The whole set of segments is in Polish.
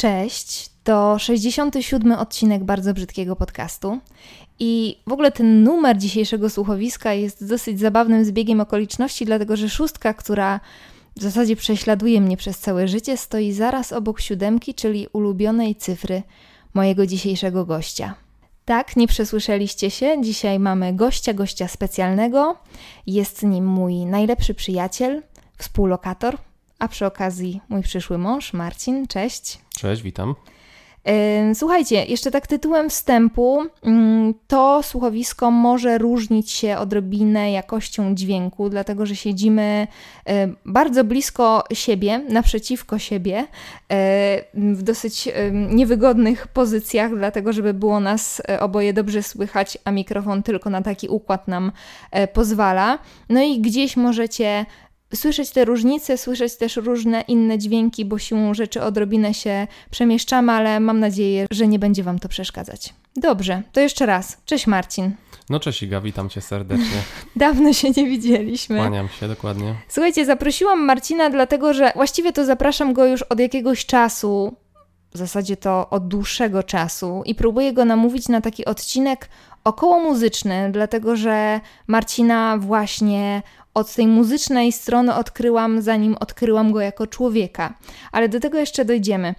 Cześć, to 67 odcinek bardzo brzydkiego podcastu. I w ogóle ten numer dzisiejszego słuchowiska jest dosyć zabawnym zbiegiem okoliczności, dlatego że szóstka, która w zasadzie prześladuje mnie przez całe życie, stoi zaraz obok siódemki, czyli ulubionej cyfry mojego dzisiejszego gościa. Tak, nie przesłyszeliście się. Dzisiaj mamy gościa, gościa specjalnego. Jest nim mój najlepszy przyjaciel, współlokator, a przy okazji mój przyszły mąż, Marcin. Cześć. Cześć, witam. Słuchajcie, jeszcze tak tytułem wstępu, mm, to słuchowisko może różnić się odrobinę jakością dźwięku, dlatego że siedzimy bardzo blisko siebie, naprzeciwko siebie, w dosyć niewygodnych pozycjach, dlatego żeby było nas e, oboje dobrze słychać, a mikrofon tylko na taki układ nam e, pozwala. No i gdzieś możecie słyszeć te różnice, słyszeć też różne inne dźwięki, bo siłą rzeczy odrobinę się przemieszczamy, ale mam nadzieję, że nie będzie Wam to przeszkadzać. Dobrze, to jeszcze raz. Cześć Marcin. No cześć Iga, witam Cię serdecznie. Dawno się nie widzieliśmy. Kłaniam się, dokładnie. Słuchajcie, zaprosiłam Marcina dlatego, że właściwie to zapraszam go już od jakiegoś czasu, w zasadzie to od dłuższego czasu i próbuję go namówić na taki odcinek około muzyczny, dlatego że Marcina właśnie od tej muzycznej strony odkryłam, zanim odkryłam go jako człowieka. Ale do tego jeszcze dojdziemy.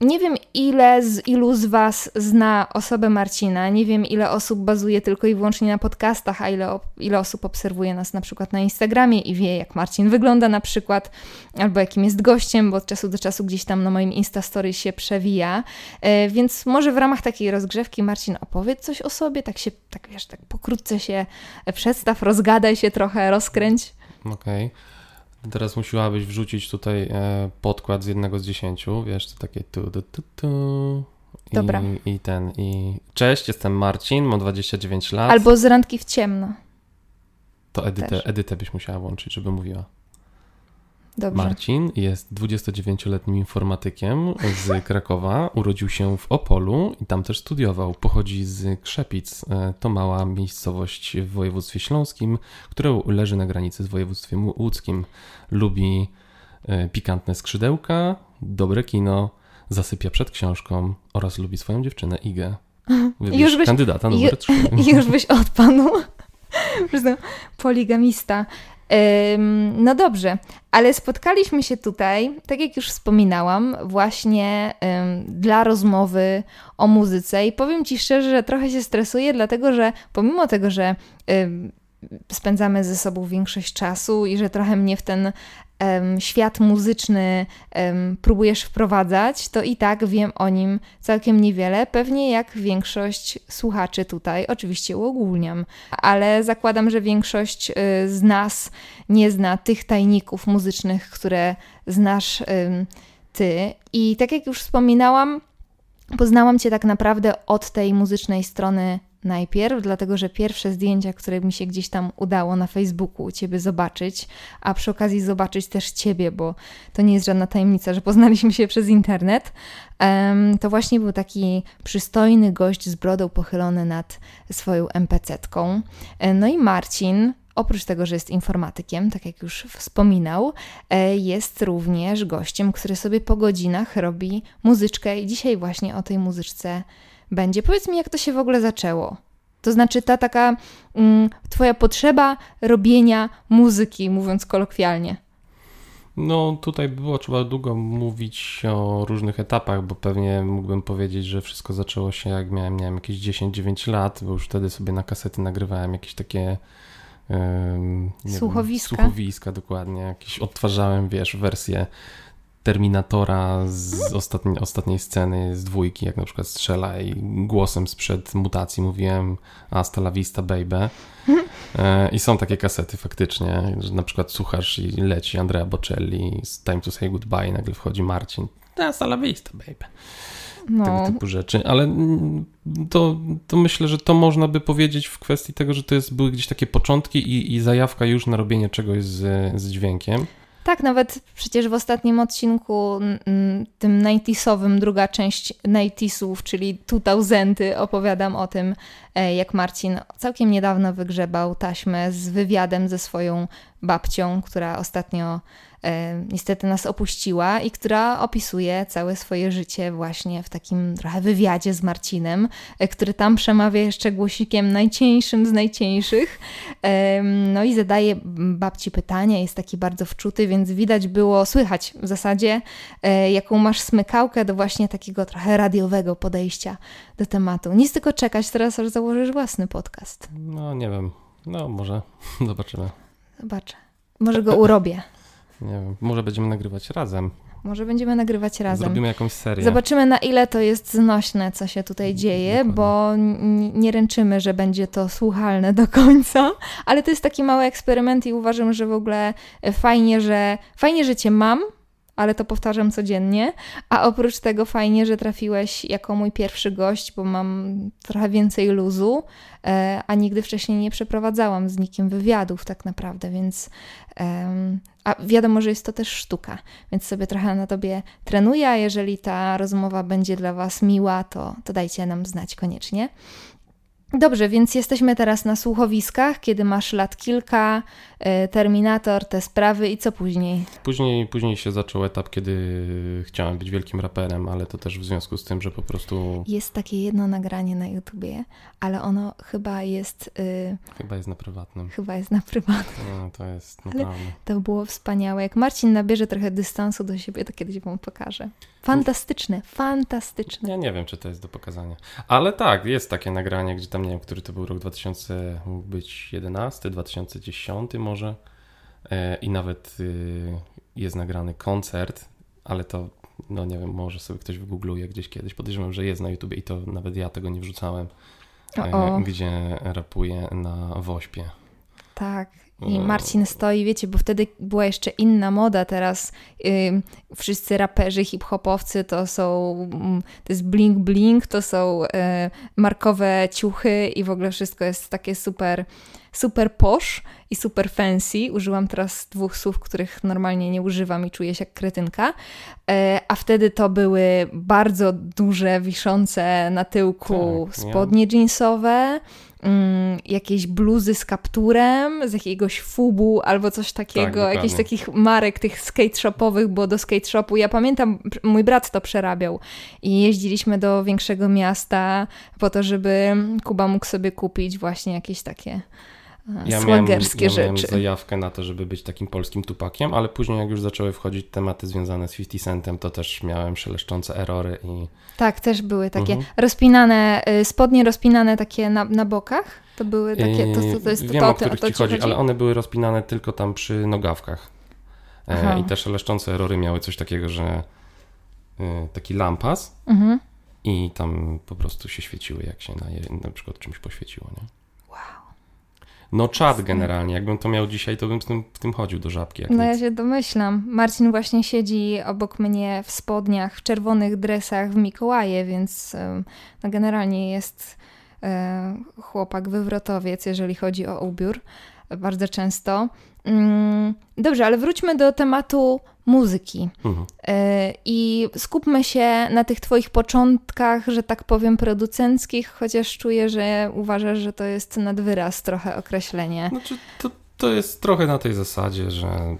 Nie wiem, ile z ilu z Was zna osobę Marcina. Nie wiem, ile osób bazuje tylko i wyłącznie na podcastach, a ile, ile osób obserwuje nas na przykład na Instagramie i wie, jak Marcin wygląda na przykład, albo jakim jest gościem, bo od czasu do czasu gdzieś tam na moim Instastory się przewija. E, więc może w ramach takiej rozgrzewki Marcin opowiedz coś o sobie, tak się, tak wiesz, tak pokrótce się przedstaw, rozgadaj się trochę, rozkręć. Okej. Okay. Teraz musiałabyś wrzucić tutaj e, podkład z jednego z dziesięciu, wiesz, to takie tu, tu, tu, tu. I, Dobra. I ten, i cześć, jestem Marcin, mam 29 lat. Albo z randki w ciemno. To Edytę, Edytę byś musiała włączyć, żeby mówiła. Dobrze. Marcin jest 29-letnim informatykiem z Krakowa. Urodził się w Opolu i tam też studiował. Pochodzi z Krzepic. E, to mała miejscowość w województwie śląskim, która leży na granicy z województwem łódzkim. Lubi e, pikantne skrzydełka, dobre kino, zasypia przed książką oraz lubi swoją dziewczynę Igę. Wybierz już byś, kandydata numer 3. Już byś odpadł. Poligamista. No dobrze, ale spotkaliśmy się tutaj, tak jak już wspominałam, właśnie dla rozmowy o muzyce i powiem Ci szczerze, że trochę się stresuję, dlatego że pomimo tego, że spędzamy ze sobą większość czasu i że trochę mnie w ten um, świat muzyczny um, próbujesz wprowadzać, to i tak wiem o nim całkiem niewiele, pewnie jak większość słuchaczy tutaj, oczywiście uogólniam, ale zakładam, że większość y, z nas nie zna tych tajników muzycznych, które znasz y, ty. I tak jak już wspominałam, poznałam cię tak naprawdę od tej muzycznej strony najpierw, dlatego że pierwsze zdjęcia, które mi się gdzieś tam udało na Facebooku u Ciebie zobaczyć, a przy okazji zobaczyć też Ciebie, bo to nie jest żadna tajemnica, że poznaliśmy się przez internet, to właśnie był taki przystojny gość z brodą pochylony nad swoją MPC-tką. E, no i Marcin, oprócz tego, że jest informatykiem, tak jak już wspominał, e, jest również gościem, który sobie po godzinach robi muzyczkę i dzisiaj właśnie o tej muzyczce będzie. Powiedz mi, jak to się w ogóle zaczęło? To znaczy ta taka mm, twoja potrzeba robienia muzyki, mówiąc kolokwialnie. No, tutaj było trzeba długo mówić o różnych etapach, bo pewnie mógłbym powiedzieć, że wszystko zaczęło się jak miałem, miałem jakieś 10-9 lat, bo już wtedy sobie na kasety nagrywałem jakieś takie słuchowiska. Wiem, słuchowiska, dokładnie. Jakieś odtwarzałem, wiesz, wersję Terminatora z ostatniej, ostatniej sceny, z dwójki, jak na przykład strzela i głosem sprzed mutacji mówiłem Hasta la vista baby. E, I są takie kasety faktycznie, że na przykład słuchasz i leci Andrea Bocelli z Time to Say Goodbye i nagle wchodzi Marcin. Hasta la vista baby. No. Tego typu rzeczy, ale to, to myślę, że to można by powiedzieć w kwestii tego, że to jest, były gdzieś takie początki i, i zajawka już na robienie czegoś z, z dźwiękiem. Tak, nawet przecież w ostatnim odcinku, tym 90 druga część 90 czyli 2000, opowiadam o tym, e, jak Marcin całkiem niedawno wygrzebał taśmę z wywiadem ze swoją babcią, która ostatnio niestety nas opuściła i która opisuje całe swoje życie właśnie w takim trochę wywiadzie z Marcinem, e, który tam przemawia jeszcze głosikiem najcieńszym z najcieńszych. E, no i zadaje babci pytania, jest taki bardzo wczuty, więc widać było, słychać w zasadzie, e, jaką masz smykałkę do właśnie takiego trochę radiowego podejścia do tematu. Nic tylko czekać teraz, aż założysz własny podcast. No nie wiem, no może zobaczymy. Zobaczę. Może go urobię. Nie wiem, może będziemy nagrywać razem. Może będziemy nagrywać razem. Zrobimy jakąś serię. Zobaczymy, na ile to jest znośne, co się tutaj dzieje, Dokładnie. bo nie ręczymy, że będzie to słuchalne do końca, ale to jest taki mały eksperyment i uważam, że w ogóle fajnie, że fajnie, że cię mam, ale to powtarzam codziennie, a oprócz tego fajnie, że trafiłeś jako mój pierwszy gość, bo mam trochę więcej luzu, e, a nigdy wcześniej nie przeprowadzałam z nikim wywiadów tak naprawdę, więc em, a wiadomo, że jest to też sztuka, więc sobie trochę na tobie trenuję, a jeżeli ta rozmowa będzie dla was miła, to, to dajcie nam znać koniecznie. Dobrze, więc jesteśmy teraz na słuchowiskach, kiedy masz lat kilka, e, Terminator, te sprawy i co później? Później, później się zaczął etap, kiedy chciałem być wielkim raperem, ale to też w związku z tym, że po prostu Jest takie jedno nagranie na YouTubie, ale ono chyba jest, y, chyba jest na prywatnym. chyba jest na prywatnym. No, to jest naprawdę. To było wspaniałe. Jak Marcin nabierze trochę dystansu do siebie, to kiedyś wam pokażę. Fantastyczne, fantastyczne. Ja nie wiem, czy to jest do pokazania. Ale tak, jest takie nagranie, gdzie tam nie wiem, który to był rok 2000, mógł być 11, 2010 może. E, I nawet y, jest nagrany koncert, ale to, no nie wiem, może sobie ktoś wygoogluje gdzieś kiedyś. Podejrzewam, że jest na YouTubie i to nawet ja tego nie wrzucałem, e, O, o. gdzie rapuję na Wośpie. Tak. I. Marcin stoi, wiecie, bo wtedy była jeszcze inna moda. Teraz ym, wszyscy raperzy, hip-hopowcy to są, mm, to jest bling bling, to są e, markowe ciuchy i w ogóle wszystko jest takie super, super posh i super fancy. Użyłam teraz dwóch słów, których normalnie nie używam i czuję się jak kretynka. E, a wtedy to były bardzo duże, wiszące na tyłku Tak, nie? spodnie jeansowe, mm, jakieś bluzy z kapturem, z jakiegoś fubu albo coś takiego, Tak, jakichś takich marek tych skate shopowych, bo do skate shopu, ja pamiętam, mój brat to przerabiał i jeździliśmy do większego miasta po to, żeby Kuba mógł sobie kupić właśnie jakieś takie Ja miałem, ja miałem rzeczy. zajawkę na to, żeby być takim polskim tupakiem, ale później jak już zaczęły wchodzić tematy związane z 50 Centem, to też miałem szeleszczące erory i Tak, też były takie Mhm. rozpinane, y, spodnie rozpinane takie na, na bokach. To były takie, to, to, to jest Wiem, to, o których to ci chodzi, chodzi? ale one były rozpinane tylko tam przy nogawkach. Aha. E, I te szeleszczące erory miały coś takiego, że e, taki lampas Mhm. i tam po prostu się świeciły, jak się na, na przykład czymś poświeciło, nie? No czad generalnie, jakbym to miał dzisiaj, to bym z tym, w tym chodził do żabki. No ja nic. się domyślam. Marcin właśnie siedzi obok mnie w spodniach, w czerwonych dresach w Mikołaje, więc no generalnie jest e, chłopak wywrotowiec, jeżeli chodzi o ubiór. Bardzo często. Mm, Dobrze, ale wróćmy do tematu muzyki. Mhm. E, I skupmy się na tych Twoich początkach, że tak powiem, producenckich, chociaż czuję, że uważasz, że to jest nad wyraz trochę określenie. Znaczy, to, to jest trochę na tej zasadzie, że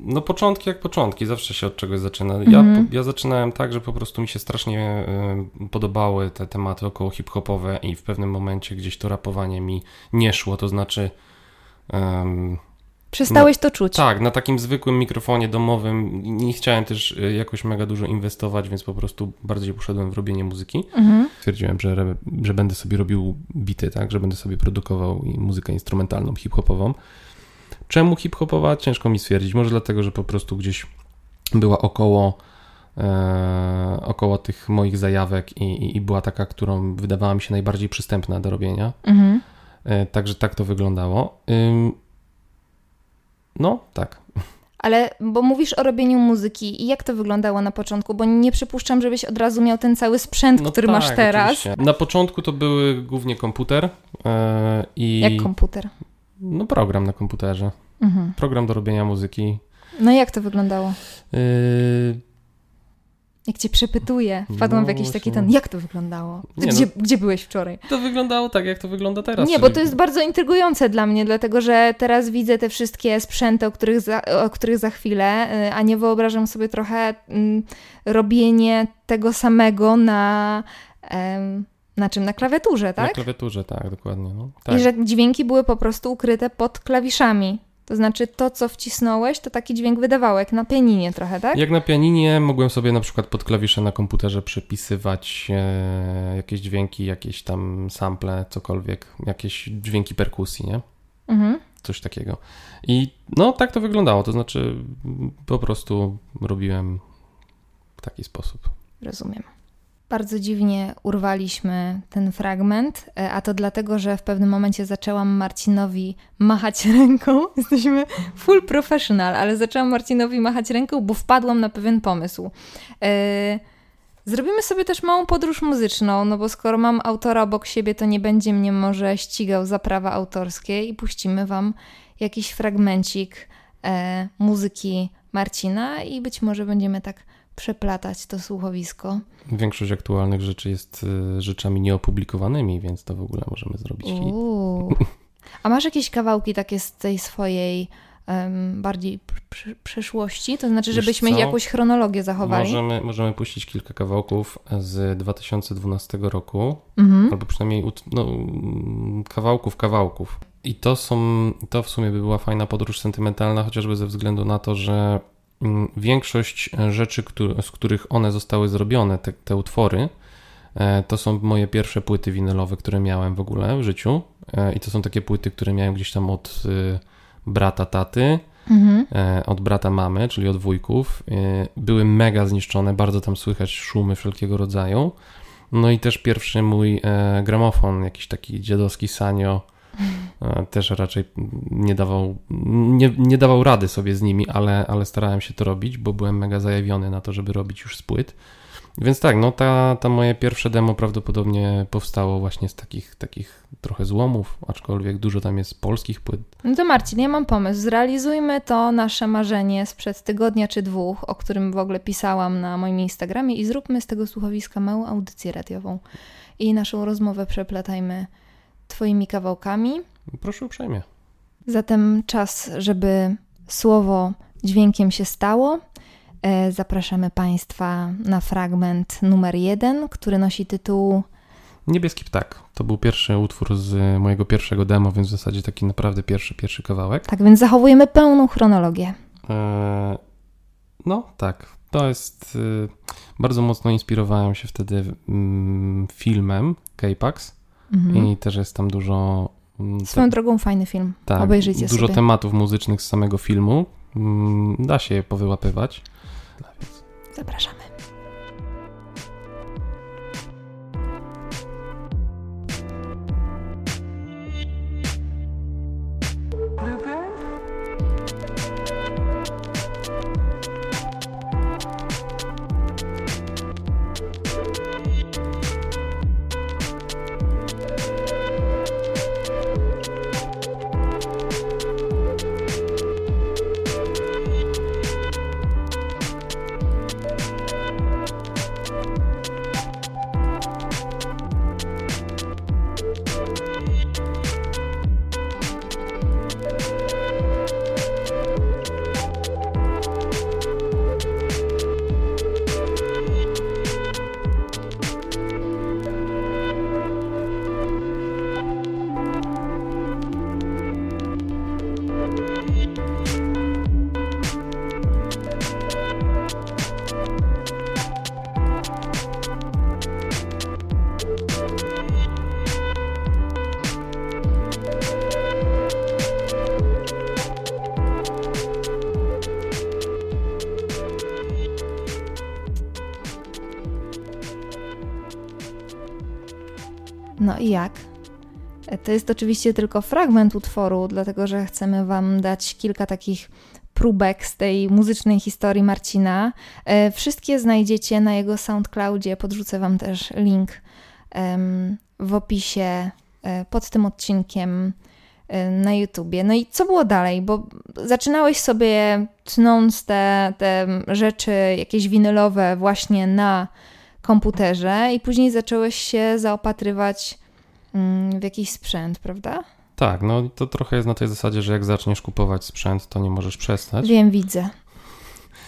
no początki jak początki, zawsze się od czegoś zaczyna. Ja, Mhm. ja zaczynałem tak, że po prostu mi się strasznie y, podobały te tematy około hip-hopowe i w pewnym momencie gdzieś to rapowanie mi nie szło, to znaczy Przestałeś to czuć. tak, na takim zwykłym mikrofonie domowym nie chciałem też y, jakoś mega dużo inwestować, więc po prostu bardziej poszedłem w robienie muzyki. Mhm. Stwierdziłem, że, że będę sobie robił bity, tak? Że będę sobie produkował muzykę instrumentalną, hip-hopową. Czemu hip-hopowa? Ciężko mi stwierdzić. Może dlatego, że po prostu gdzieś była około, e, około tych moich zajawek i, i, i była taka, którą wydawała mi się najbardziej przystępna do robienia. Mhm. E, także tak to wyglądało. Ym, no, tak. Ale, bo mówisz o robieniu muzyki i jak to wyglądało na początku, bo nie przypuszczam, żebyś od razu miał ten cały sprzęt, No który tak, masz teraz. oczywiście. Na początku to były głównie komputer e, i Jak komputer. no, program na komputerze. Mhm. Program do robienia muzyki. No jak to wyglądało? Yy, Jak cię przepytuje, wpadłam No w jakiś taki właśnie. ten, jak to wyglądało? Nie, no- gdzie, gdzie byłeś wczoraj? To wyglądało tak, jak to wygląda teraz. Nie, bo to jest bardzo intrygujące dla mnie, dlatego że teraz widzę te wszystkie sprzęty, o których za, o których za chwilę, y, a nie wyobrażam sobie trochę mm, robienie tego samego na, em, na czym? Na klawiaturze, Na tak? klawiaturze, tak, dokładnie. No. Tak. I że dźwięki były po prostu ukryte pod klawiszami. To znaczy to, co wcisnąłeś, to taki dźwięk wydawało, jak na pianinie trochę, tak? Jak na pianinie mogłem sobie na przykład pod klawisze na komputerze przepisywać e, jakieś dźwięki, jakieś tam sample, cokolwiek, jakieś dźwięki perkusji, nie? Mhm. Coś takiego. I no tak to wyglądało, to znaczy po prostu robiłem w taki sposób. Rozumiem. Bardzo dziwnie urwaliśmy ten fragment, e, a to dlatego, że w pewnym momencie zaczęłam Marcinowi machać ręką. Jesteśmy full professional, ale zaczęłam Marcinowi machać ręką, bo wpadłam na pewien pomysł. E, Zrobimy sobie też małą podróż muzyczną, no bo skoro mam autora obok siebie, to nie będzie mnie może ścigał za prawa autorskie i puścimy Wam jakiś fragmencik e, muzyki Marcina i być może będziemy tak przeplatać to słuchowisko. Większość aktualnych rzeczy jest e, rzeczami nieopublikowanymi, więc to w ogóle możemy zrobić hit. A masz jakieś kawałki takie z tej swojej em, bardziej pr- pr- przeszłości? To znaczy, Wiesz żebyśmy co? jakąś chronologię zachowali? Możemy, możemy puścić kilka kawałków z 2012 roku, Mhm. albo przynajmniej no, kawałków, kawałków. I to są, to w sumie by była fajna podróż sentymentalna, chociażby ze względu na to, że większość rzeczy, któ- z których one zostały zrobione, te, te utwory, e, to są moje pierwsze płyty winylowe, które miałem w ogóle w życiu. E, I to są takie płyty, które miałem gdzieś tam od brata taty, Mhm. e, od brata mamy, czyli od wujków. E, Były mega zniszczone, bardzo tam słychać szumy wszelkiego rodzaju. No i też pierwszy mój e, gramofon, jakiś taki dziadowski sanio, e, też raczej nie dawał, nie, nie dawał rady sobie z nimi, ale, ale starałem się to robić, bo byłem mega zajawiony na to, żeby robić już z płyt. Więc tak, no ta, ta moje pierwsze demo prawdopodobnie powstało właśnie z takich, takich trochę złomów, aczkolwiek dużo tam jest polskich płyt. No to Marcin, ja mam pomysł. Zrealizujmy to nasze marzenie sprzed tygodnia czy dwóch, o którym w ogóle pisałam na moim Instagramie i zróbmy z tego słuchowiska małą audycję radiową. I naszą rozmowę przeplatajmy twoimi kawałkami. Proszę uprzejmie. Zatem czas, żeby słowo dźwiękiem się stało. E, Zapraszamy Państwa na fragment numer jeden, który nosi tytuł Niebieski ptak. To był pierwszy utwór z mojego pierwszego demo, więc w zasadzie taki naprawdę pierwszy, pierwszy kawałek. Tak więc zachowujemy pełną chronologię. Eee, no tak, to jest... y, bardzo mocno inspirowałem się wtedy mm, filmem K-Pax Mhm. i też jest tam dużo... mm, Swoją drogą fajny film. tak, Obejrzyjcie dużo sobie. tematów muzycznych z samego filmu. Mm, Da się je powyłapywać. Zapraszamy. To jest oczywiście tylko fragment utworu, dlatego że chcemy Wam dać kilka takich próbek z tej muzycznej historii Marcina. E, Wszystkie znajdziecie na jego SoundCloudzie. Podrzucę Wam też link w opisie e, pod tym odcinkiem. y, na YouTubie. No i co było dalej? Bo zaczynałeś sobie tnąc te, te rzeczy jakieś winylowe właśnie na komputerze i później zacząłeś się zaopatrywać w jakiś sprzęt, prawda? Tak, no to trochę jest na tej zasadzie, że jak zaczniesz kupować sprzęt, to nie możesz przestać. Wiem, widzę.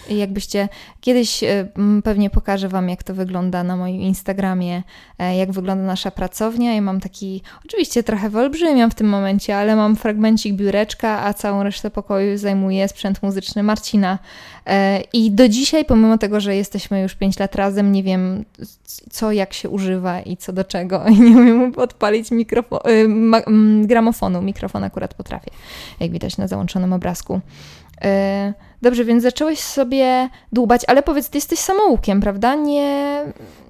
Jakbyście kiedyś e, pewnie pokażę Wam, jak to wygląda na moim Instagramie, e, jak wygląda nasza pracownia. Ja mam taki, oczywiście trochę wyolbrzymiam w tym momencie, ale mam fragmencik biureczka, a całą resztę pokoju zajmuje sprzęt muzyczny Marcina. E, I do dzisiaj, pomimo tego, że jesteśmy już 5 lat razem, nie wiem co, jak się używa i co do czego. I nie umiem odpalić gramofonu. Mikrofon akurat potrafię, jak widać na załączonym obrazku. Dobrze, więc zacząłeś sobie dłubać, ale powiedz, ty jesteś samoukiem, prawda? Nie.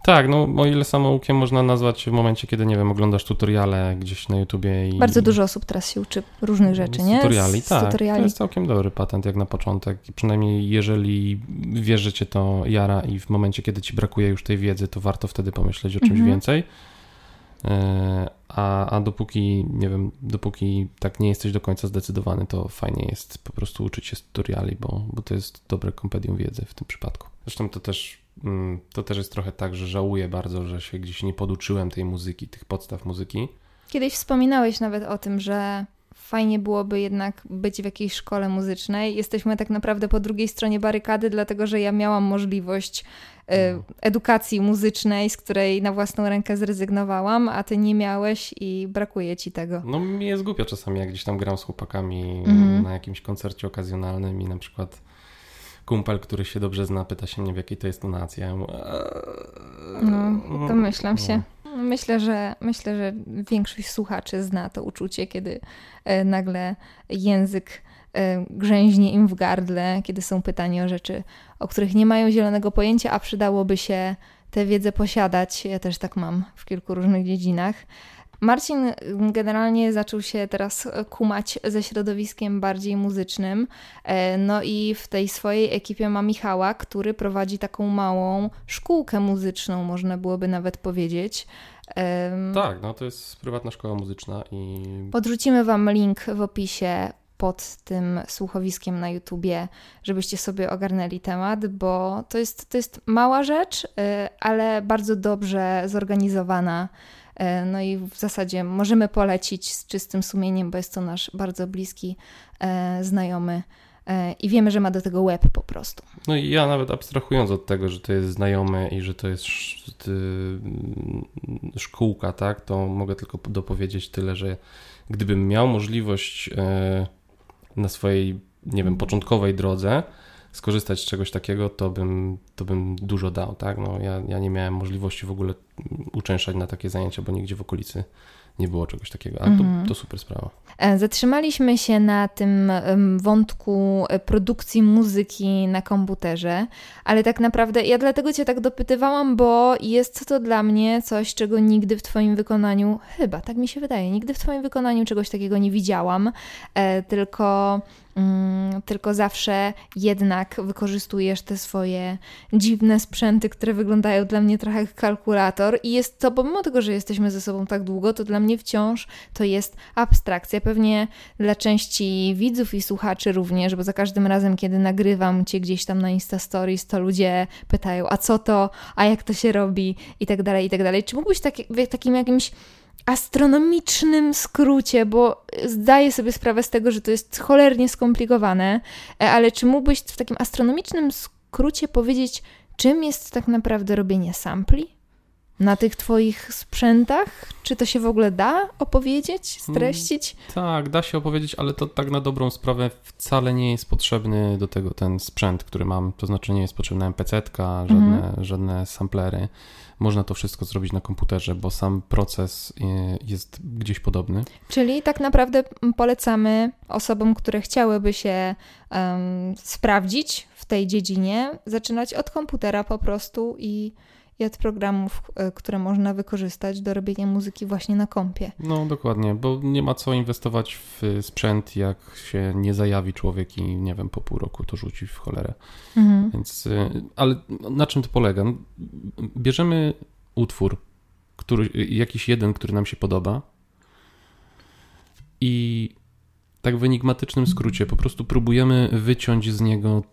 Tak, no o ile samoukiem można nazwać w momencie, kiedy, nie wiem, oglądasz tutoriale gdzieś na YouTubie i... Bardzo dużo osób teraz się uczy różnych rzeczy, z nie? Tutoriali, z tak. Tutoriali. To jest całkiem dobry patent jak na początek. I przynajmniej jeżeli wiesz, że cię to jara i w momencie, kiedy ci brakuje już tej wiedzy, to warto wtedy pomyśleć o czymś mhm. więcej. A, a dopóki, nie wiem, dopóki tak nie jesteś do końca zdecydowany, to fajnie jest po prostu uczyć się z tutoriali, bo, bo to jest dobre kompendium wiedzy w tym przypadku. Zresztą to też, mm, to też jest trochę tak, że żałuję bardzo, że się gdzieś nie poduczyłem tej muzyki, tych podstaw muzyki. Kiedyś wspominałeś nawet o tym, że fajnie byłoby jednak być w jakiejś szkole muzycznej. Jesteśmy tak naprawdę po drugiej stronie barykady, dlatego że ja miałam możliwość. Edukacji muzycznej, z której na własną rękę zrezygnowałam, a ty nie miałeś i brakuje ci tego. No mi jest głupio czasami, jak gdzieś tam gram z chłopakami mhm. na jakimś koncercie okazjonalnym i na przykład kumpel, który się dobrze zna, pyta się mnie, w jakiej to jest tonacji. Ja mówię, no, domyślam no. się. Myślę, że myślę, że większość słuchaczy zna to uczucie, kiedy e, nagle język grzęźnie im w gardle, kiedy są pytani o rzeczy, o których nie mają zielonego pojęcia, a przydałoby się tę wiedzę posiadać. Ja też tak mam w kilku różnych dziedzinach. Marcin generalnie zaczął się teraz kumać ze środowiskiem bardziej muzycznym. E, no i w tej swojej ekipie ma Michała, który prowadzi taką małą szkółkę muzyczną, można byłoby nawet powiedzieć. Tak, no to jest prywatna szkoła muzyczna i. Podrzucimy Wam link w opisie pod tym słuchowiskiem na YouTubie, żebyście sobie ogarnęli temat, bo to jest, to jest mała rzecz, y, ale bardzo dobrze zorganizowana E, no i w zasadzie możemy polecić z czystym sumieniem, bo jest to nasz bardzo bliski e, znajomy i wiemy, że ma do tego web po prostu. No i ja nawet abstrahując od tego, że to jest znajomy i że to jest szkółka, tak, to mogę tylko dopowiedzieć tyle, że gdybym miał możliwość na swojej, nie wiem, początkowej drodze skorzystać z czegoś takiego, to bym, to bym dużo dał, tak? No, ja, ja nie miałem możliwości w ogóle uczęszczać na takie zajęcia, bo nigdzie w okolicy nie było czegoś takiego, a to, mhm. to super sprawa. E, zatrzymaliśmy się na tym wątku e, produkcji muzyki na komputerze, ale tak naprawdę ja dlatego Cię tak dopytywałam, bo jest to dla mnie coś, czego nigdy w Twoim wykonaniu, chyba tak mi się wydaje, nigdy w Twoim wykonaniu czegoś takiego nie widziałam, e, tylko Mm, tylko zawsze jednak wykorzystujesz te swoje dziwne sprzęty, które wyglądają dla mnie trochę jak kalkulator i jest to, pomimo tego, że jesteśmy ze sobą tak długo, to dla mnie wciąż to jest abstrakcja. Pewnie dla części widzów i słuchaczy również, bo za każdym razem, kiedy nagrywam Cię gdzieś tam na Insta Stories, to ludzie pytają, a co to, a jak to się robi i tak dalej, i tak dalej. Czy mógłbyś taki, w takim jakimś astronomicznym skrócie, bo zdaję sobie sprawę z tego, że to jest cholernie skomplikowane, e, ale czy mógłbyś w takim astronomicznym skrócie powiedzieć, czym jest tak naprawdę robienie sampli? Na tych twoich sprzętach? Czy to się w ogóle da opowiedzieć, streścić? Hmm, tak, da się opowiedzieć, ale to tak na dobrą sprawę wcale nie jest potrzebny do tego ten sprzęt, który mam. To znaczy nie jest potrzebna MPC-tka, żadne, mhm. żadne samplery można to wszystko zrobić na komputerze, bo sam proces y, jest gdzieś podobny. Czyli tak naprawdę polecamy osobom, które chciałyby się um, sprawdzić w tej dziedzinie, zaczynać od komputera po prostu i i od programów, e, które można wykorzystać do robienia muzyki właśnie na kompie. No dokładnie, bo nie ma co inwestować w sprzęt, jak się nie zajawi człowiek i nie wiem, po pół roku to rzuci w cholerę. Mhm. Więc, e, ale na czym to polega? Bierzemy utwór, który, jakiś jeden, który nam się podoba i tak w enigmatycznym skrócie, po prostu próbujemy wyciąć z niego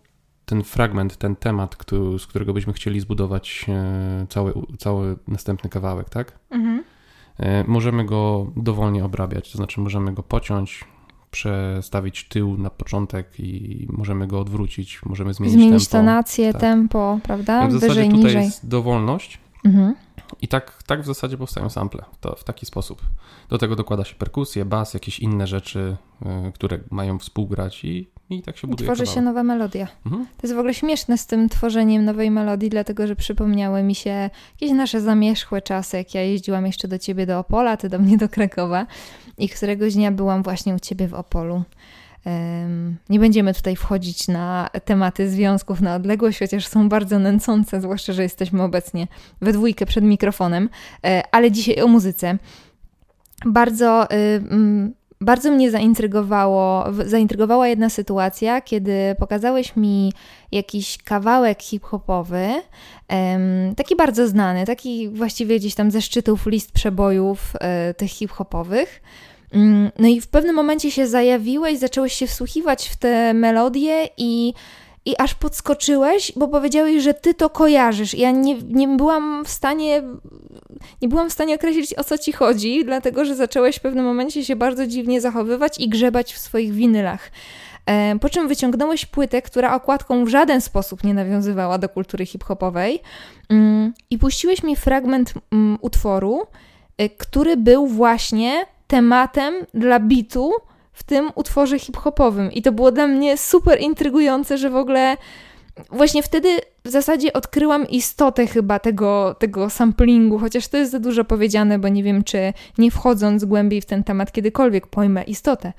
ten fragment, ten temat, który, z którego byśmy chcieli zbudować e, cały, cały następny kawałek, tak? Mhm. E, możemy go dowolnie obrabiać, to znaczy możemy go pociąć, przestawić tył na początek i możemy go odwrócić, możemy zmienić, zmienić tempo. tonację, tak. tempo, prawda? w zasadzie Wyżej, tutaj niżej. jest dowolność. Mhm. I tak, tak w zasadzie powstają sample to, w taki sposób. Do tego dokłada się perkusję, bas, jakieś inne rzeczy, y, które mają współgrać i, i tak się buduje. Tworzy kawałek. się nowa melodia. Mhm. To jest w ogóle śmieszne z tym tworzeniem nowej melodii, dlatego że przypomniały mi się jakieś nasze zamierzchłe czasy, jak ja jeździłam jeszcze do ciebie do Opola, ty do mnie do Krakowa i któregoś dnia byłam właśnie u ciebie w Opolu. Nie będziemy tutaj wchodzić na tematy związków na odległość, chociaż są bardzo nęcące, zwłaszcza, że jesteśmy obecnie we dwójkę przed mikrofonem, e, ale dzisiaj o muzyce. Bardzo, y, mm, bardzo mnie zaintrygowało, zaintrygowała jedna sytuacja, kiedy pokazałeś mi jakiś kawałek hip-hopowy, taki bardzo znany, taki właściwie gdzieś tam ze szczytów list przebojów e, tych hip-hopowych. Mm, no i w pewnym momencie się zajawiłeś, zacząłeś się wsłuchiwać w te melodie i, i aż podskoczyłeś, bo powiedziałeś, że ty to kojarzysz. Ja nie, nie byłam w stanie nie byłam w stanie określić o co ci chodzi, dlatego że zacząłeś w pewnym momencie się bardzo dziwnie zachowywać i grzebać w swoich winylach. E, po czym wyciągnąłeś płytę, która okładką w żaden sposób nie nawiązywała do kultury hip-hopowej mm, i puściłeś mi fragment mm, utworu, e, który był właśnie tematem dla bitu w tym utworze hip-hopowym. I to było dla mnie super intrygujące, że w ogóle właśnie wtedy w zasadzie odkryłam istotę chyba tego, tego samplingu, chociaż to jest za dużo powiedziane, bo nie wiem, czy nie wchodząc głębiej w ten temat kiedykolwiek pojmę istotę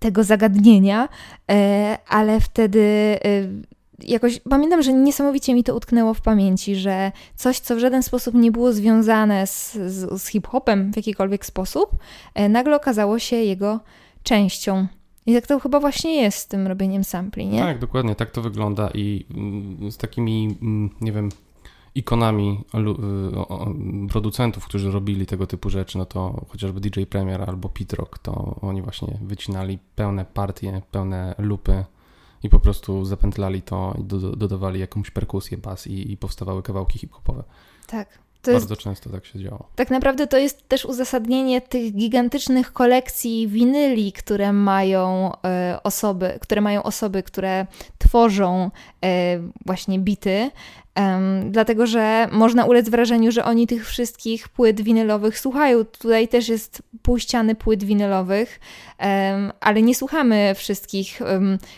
tego zagadnienia, e, ale wtedy e, jakoś pamiętam, że niesamowicie mi to utknęło w pamięci, że coś, co w żaden sposób nie było związane z, z, z hip-hopem w jakikolwiek sposób, e, nagle okazało się jego częścią. I tak to chyba właśnie jest z tym robieniem sampli, nie? Tak, dokładnie, tak to wygląda i mm, z takimi, mm, nie wiem, ikonami y, producentów, którzy robili tego typu rzeczy, no to chociażby DJ Premier albo Pitrock, to oni właśnie wycinali pełne partie, pełne lupy i po prostu zapętlali to i do, dodawali jakąś perkusję, bas i, i powstawały kawałki hip-hopowe. Tak. To Bardzo jest, często tak się działo. Tak naprawdę to jest też uzasadnienie tych gigantycznych kolekcji winyli, które mają e, osoby, które mają osoby, które tworzą e, właśnie bity, dlatego, że można ulec wrażeniu, że oni tych wszystkich płyt winylowych słuchają. Tutaj też jest pół ściany płyt winylowych, ale nie słuchamy wszystkich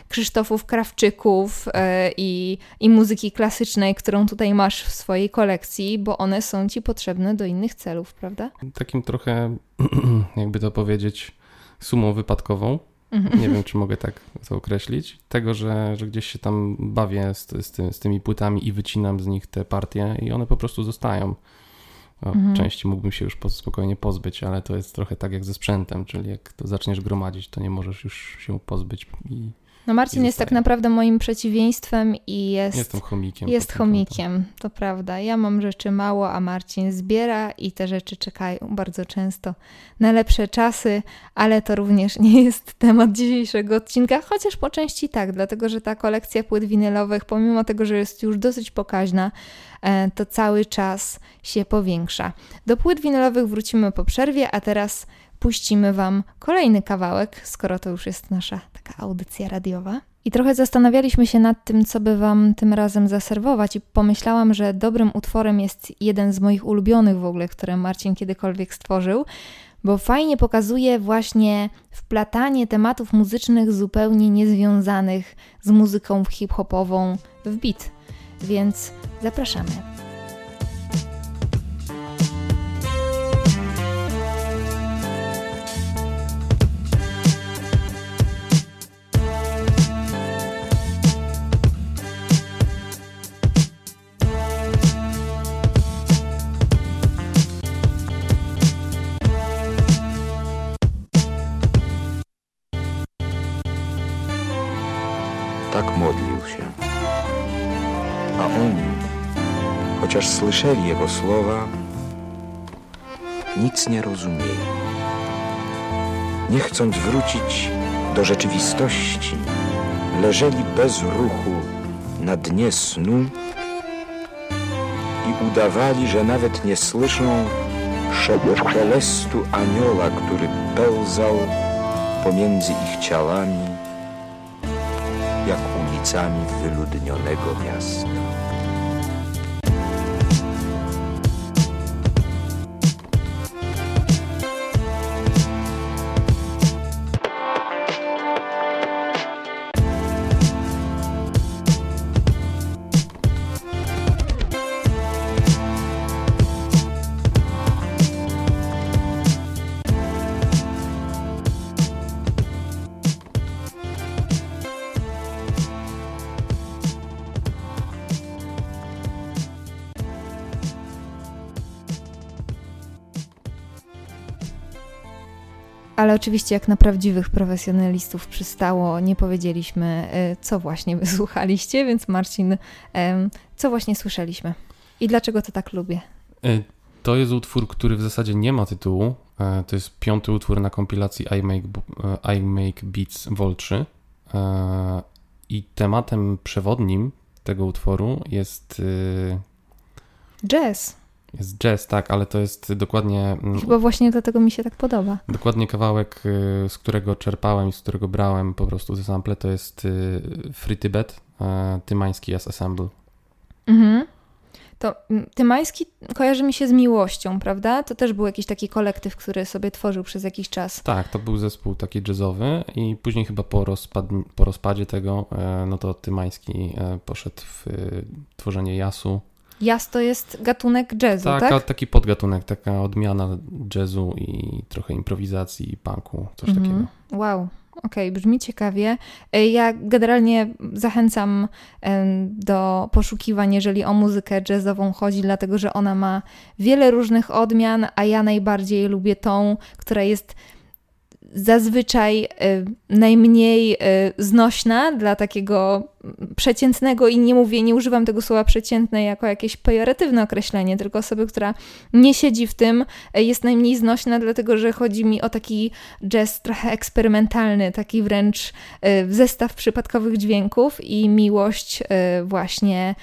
Krzysztofów Krawczyków e, i, i muzyki klasycznej, którą tutaj masz w swojej kolekcji, bo one są ci potrzebne do innych celów, prawda? Takim trochę, jakby to powiedzieć, sumą wypadkową. Nie wiem, czy mogę tak to określić. Tego, że, że gdzieś się tam bawię z, z, ty, z tymi płytami i wycinam z nich te partie i one po prostu zostają. O, mhm. Części mógłbym się już spokojnie pozbyć, ale to jest trochę tak jak ze sprzętem, czyli jak to zaczniesz gromadzić, to nie możesz już się pozbyć i no Marcin jest tak naprawdę moim przeciwieństwem i jest... Jestem chomikiem. Jest chomikiem, to prawda. Ja mam rzeczy mało, a Marcin zbiera i te rzeczy czekają bardzo często na lepsze czasy, ale to również nie jest temat dzisiejszego odcinka, chociaż po części tak, dlatego że ta kolekcja płyt winylowych, pomimo tego, że jest już dosyć pokaźna, e, to cały czas się powiększa. Do płyt winylowych wrócimy po przerwie, a teraz puścimy Wam kolejny kawałek, skoro to już jest nasza taka audycja radiowa. I trochę zastanawialiśmy się nad tym, co by Wam tym razem zaserwować, i pomyślałam, że dobrym utworem jest jeden z moich ulubionych w ogóle, które Marcin kiedykolwiek stworzył, bo fajnie pokazuje właśnie wplatanie tematów muzycznych zupełnie niezwiązanych z muzyką hip-hopową w beat. Więc zapraszamy. Słyszeli Jego słowa, nic nie rozumieli. nie chcąc wrócić do rzeczywistości, leżeli bez ruchu na dnie snu i udawali, że nawet nie słyszą szelestu anioła, który pełzał pomiędzy ich ciałami, jak ulicami wyludnionego miasta. Ale oczywiście, jak na prawdziwych profesjonalistów przystało, nie powiedzieliśmy, e, co właśnie wysłuchaliście, więc Marcin, co właśnie słyszeliśmy i dlaczego to tak lubię? E, to jest utwór, który w zasadzie nie ma tytułu. E, to jest piąty utwór na kompilacji I Make, I Make Beats Vol 3. I tematem przewodnim tego utworu jest. Jazz. Jest jazz, tak, ale to jest dokładnie. Mm, Chyba właśnie dlatego mi się tak podoba. Dokładnie kawałek, y, z którego czerpałem i z którego brałem po prostu te sample, to jest y, Free Tibet, Tymański Jazz Assemble. Mhm. To mm, Tymański kojarzy mi się z miłością, prawda? To też był jakiś taki kolektyw, który sobie tworzył przez jakiś czas. Tak, to był zespół taki jazzowy i później chyba po, rozpad, po rozpadzie tego, e, no to Tymański e, poszedł w y, tworzenie jasu Jazz to jest gatunek jazzu, tak? tak? taki podgatunek, taka odmiana jazzu i trochę improwizacji i punku, coś -hmm. takiego. Wow, Okej, okay, brzmi ciekawie. E, ja generalnie zachęcam do poszukiwań, jeżeli o muzykę jazzową chodzi, dlatego że ona ma wiele różnych odmian, a ja najbardziej lubię tą, która jest zazwyczaj y, najmniej y, znośna dla takiego przeciętnego i nie mówię, nie używam tego słowa przeciętne jako jakieś pejoratywne określenie, tylko osoby, która nie siedzi w tym, y, jest najmniej znośna, dlatego że chodzi mi o taki jazz trochę eksperymentalny, taki wręcz zestaw przypadkowych dźwięków i miłość właśnie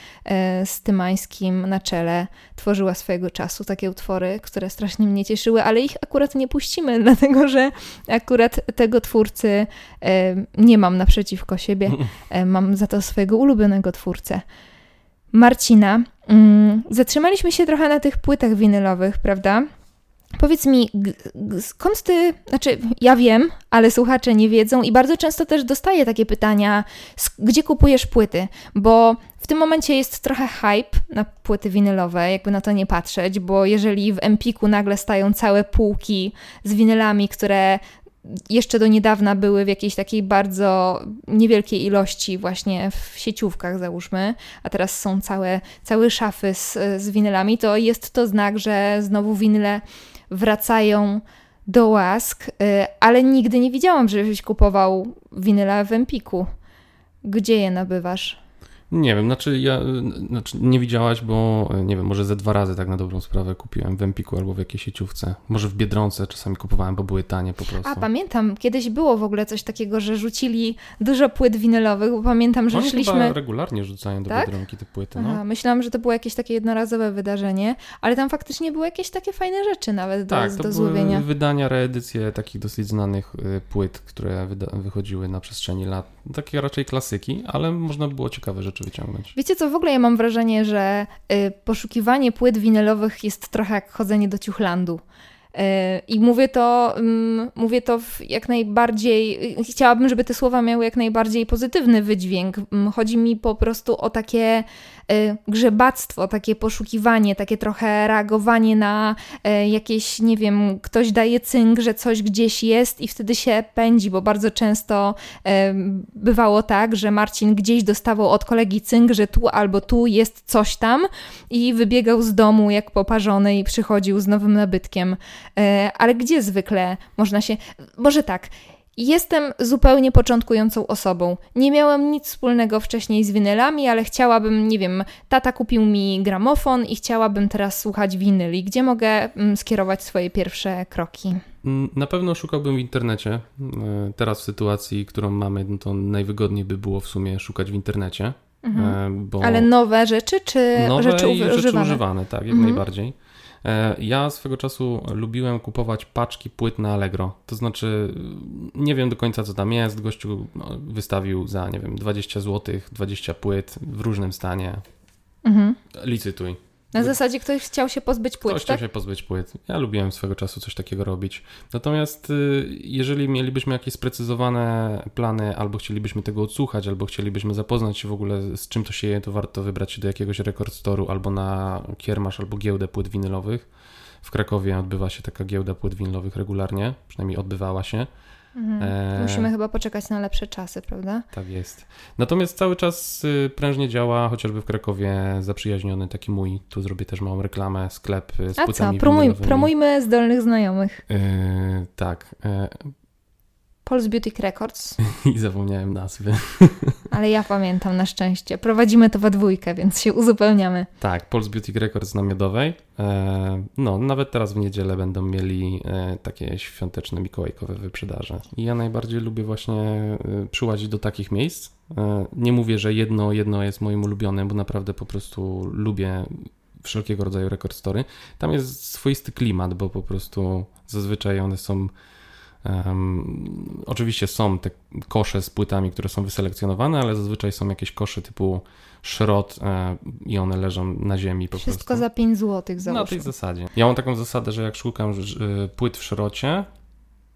z Tymańskim na czele tworzyła swojego czasu takie utwory, które strasznie mnie cieszyły, ale ich akurat nie puścimy, dlatego że akurat tego twórcy e, nie mam naprzeciwko siebie. E, mam za to swojego ulubionego twórcę. Marcina. Mm, zatrzymaliśmy się trochę na tych płytach winylowych, prawda? Powiedz mi, skąd ty, znaczy ja wiem, ale słuchacze nie wiedzą i bardzo często też dostaję takie pytania, gdzie kupujesz płyty, bo w tym momencie jest trochę hype na płyty winylowe, jakby na to nie patrzeć, bo jeżeli w Empiku nagle stają całe półki z winylami, które jeszcze do niedawna były w jakiejś takiej bardzo niewielkiej ilości właśnie w sieciówkach załóżmy, a teraz są całe, całe szafy z, z winylami, to jest to znak, że znowu winyle wracają do łask, y, ale nigdy nie widziałam, żebyś kupował winyla w Empiku. Gdzie je nabywasz? Nie wiem, znaczy ja znaczy nie widziałaś, bo nie wiem, może ze dwa razy tak na dobrą sprawę kupiłem w Empiku albo w jakiejś sieciówce. Może w Biedronce czasami kupowałem, bo były tanie po prostu. A pamiętam, kiedyś było w ogóle coś takiego, że rzucili dużo płyt winylowych, bo pamiętam, że Oni szliśmy... Chyba regularnie rzucają do tak? Biedronki te płyty, no. Aha, myślałam, że to było jakieś takie jednorazowe wydarzenie, ale tam faktycznie były jakieś takie fajne rzeczy nawet tak, do, to do były wydania, reedycje takich dosyć znanych y, płyt, które wychodziły na przestrzeni lat. Takie raczej klasyki, ale można było ciekawe rzeczy wyciągnąć. Wiecie co, w ogóle ja mam wrażenie, że y, poszukiwanie płyt winylowych jest trochę jak chodzenie do ciuchlandu. Y, I mówię to, mm, mówię to jak najbardziej. Chciałabym, żeby te słowa miały jak najbardziej pozytywny wydźwięk. Mm, chodzi mi po prostu o takie Y, grzebactwo, takie poszukiwanie, takie trochę reagowanie na y, jakieś, nie wiem, ktoś daje cynk, że coś gdzieś jest i wtedy się pędzi, bo bardzo często y, bywało tak, że Marcin gdzieś dostawał od kolegi cynk, że tu albo tu jest coś tam i wybiegał z domu jak poparzony i przychodził z nowym nabytkiem. Ale gdzie zwykle można się. Może tak. Jestem zupełnie początkującą osobą. Nie miałam nic wspólnego wcześniej z winylami, ale chciałabym, nie wiem, tata kupił mi gramofon i chciałabym teraz słuchać winyli. Gdzie mogę mm, skierować swoje pierwsze kroki? Mm, na pewno szukałbym w internecie. E, teraz w sytuacji, którą mamy, no to najwygodniej by było w sumie szukać w internecie. Mhm. Bo ale nowe rzeczy, czy nowe rzeczy, używane? rzeczy używane? tak, jak mhm. najbardziej. E, ja swego czasu lubiłem kupować paczki płyt na Allegro. To znaczy, nie wiem do końca co tam jest. Gościu no, wystawił za, nie wiem, 20 zł, 20 płyt w różnym stanie. Mhm. Licytuj. Na zasadzie ktoś chciał się pozbyć płyt, Ktoś tak? chciał się pozbyć płyt. Ja lubiłem swego czasu coś takiego robić. Natomiast y, jeżeli mielibyśmy jakieś sprecyzowane plany, albo chcielibyśmy tego odsłuchać, albo chcielibyśmy zapoznać się w ogóle z czym to się je, to warto wybrać się do jakiegoś rekord storu, albo na kiermasz, albo giełdę płyt winylowych. W Krakowie odbywa się taka giełda płyt winylowych regularnie, przynajmniej odbywała się. Mhm. E... Musimy chyba poczekać na lepsze czasy, prawda? Tak jest. Natomiast cały czas y, prężnie działa, chociażby w Krakowie zaprzyjaźniony taki mój, tu zrobię też małą reklamę, sklep y, z A co, Promuj, promujmy zdolnych znajomych. Yy, tak. Yy, Pulse Beauty Records. I zapomniałem nazwy. Ale ja pamiętam na szczęście. Prowadzimy to we dwójkę, więc się uzupełniamy. Tak, Pulse Beauty Records na Miodowej. E, no, nawet teraz w niedzielę będą mieli e, takie świąteczne mikołajkowe wyprzedaże. I ja najbardziej lubię właśnie e, przyłazić do takich miejsc. Nie mówię, że jedno, jedno jest moim ulubionym, bo naprawdę po prostu lubię wszelkiego rodzaju record story. Tam jest swoisty klimat, bo po prostu zazwyczaj one są Um, oczywiście są te kosze z płytami, które są wyselekcjonowane, ale zazwyczaj są jakieś kosze typu szrot e, i one leżą na ziemi po Wszystko prostu. za 5 zł Na tej zasadzie. Ja mam taką zasadę, że jak szukam płyt w szrocie,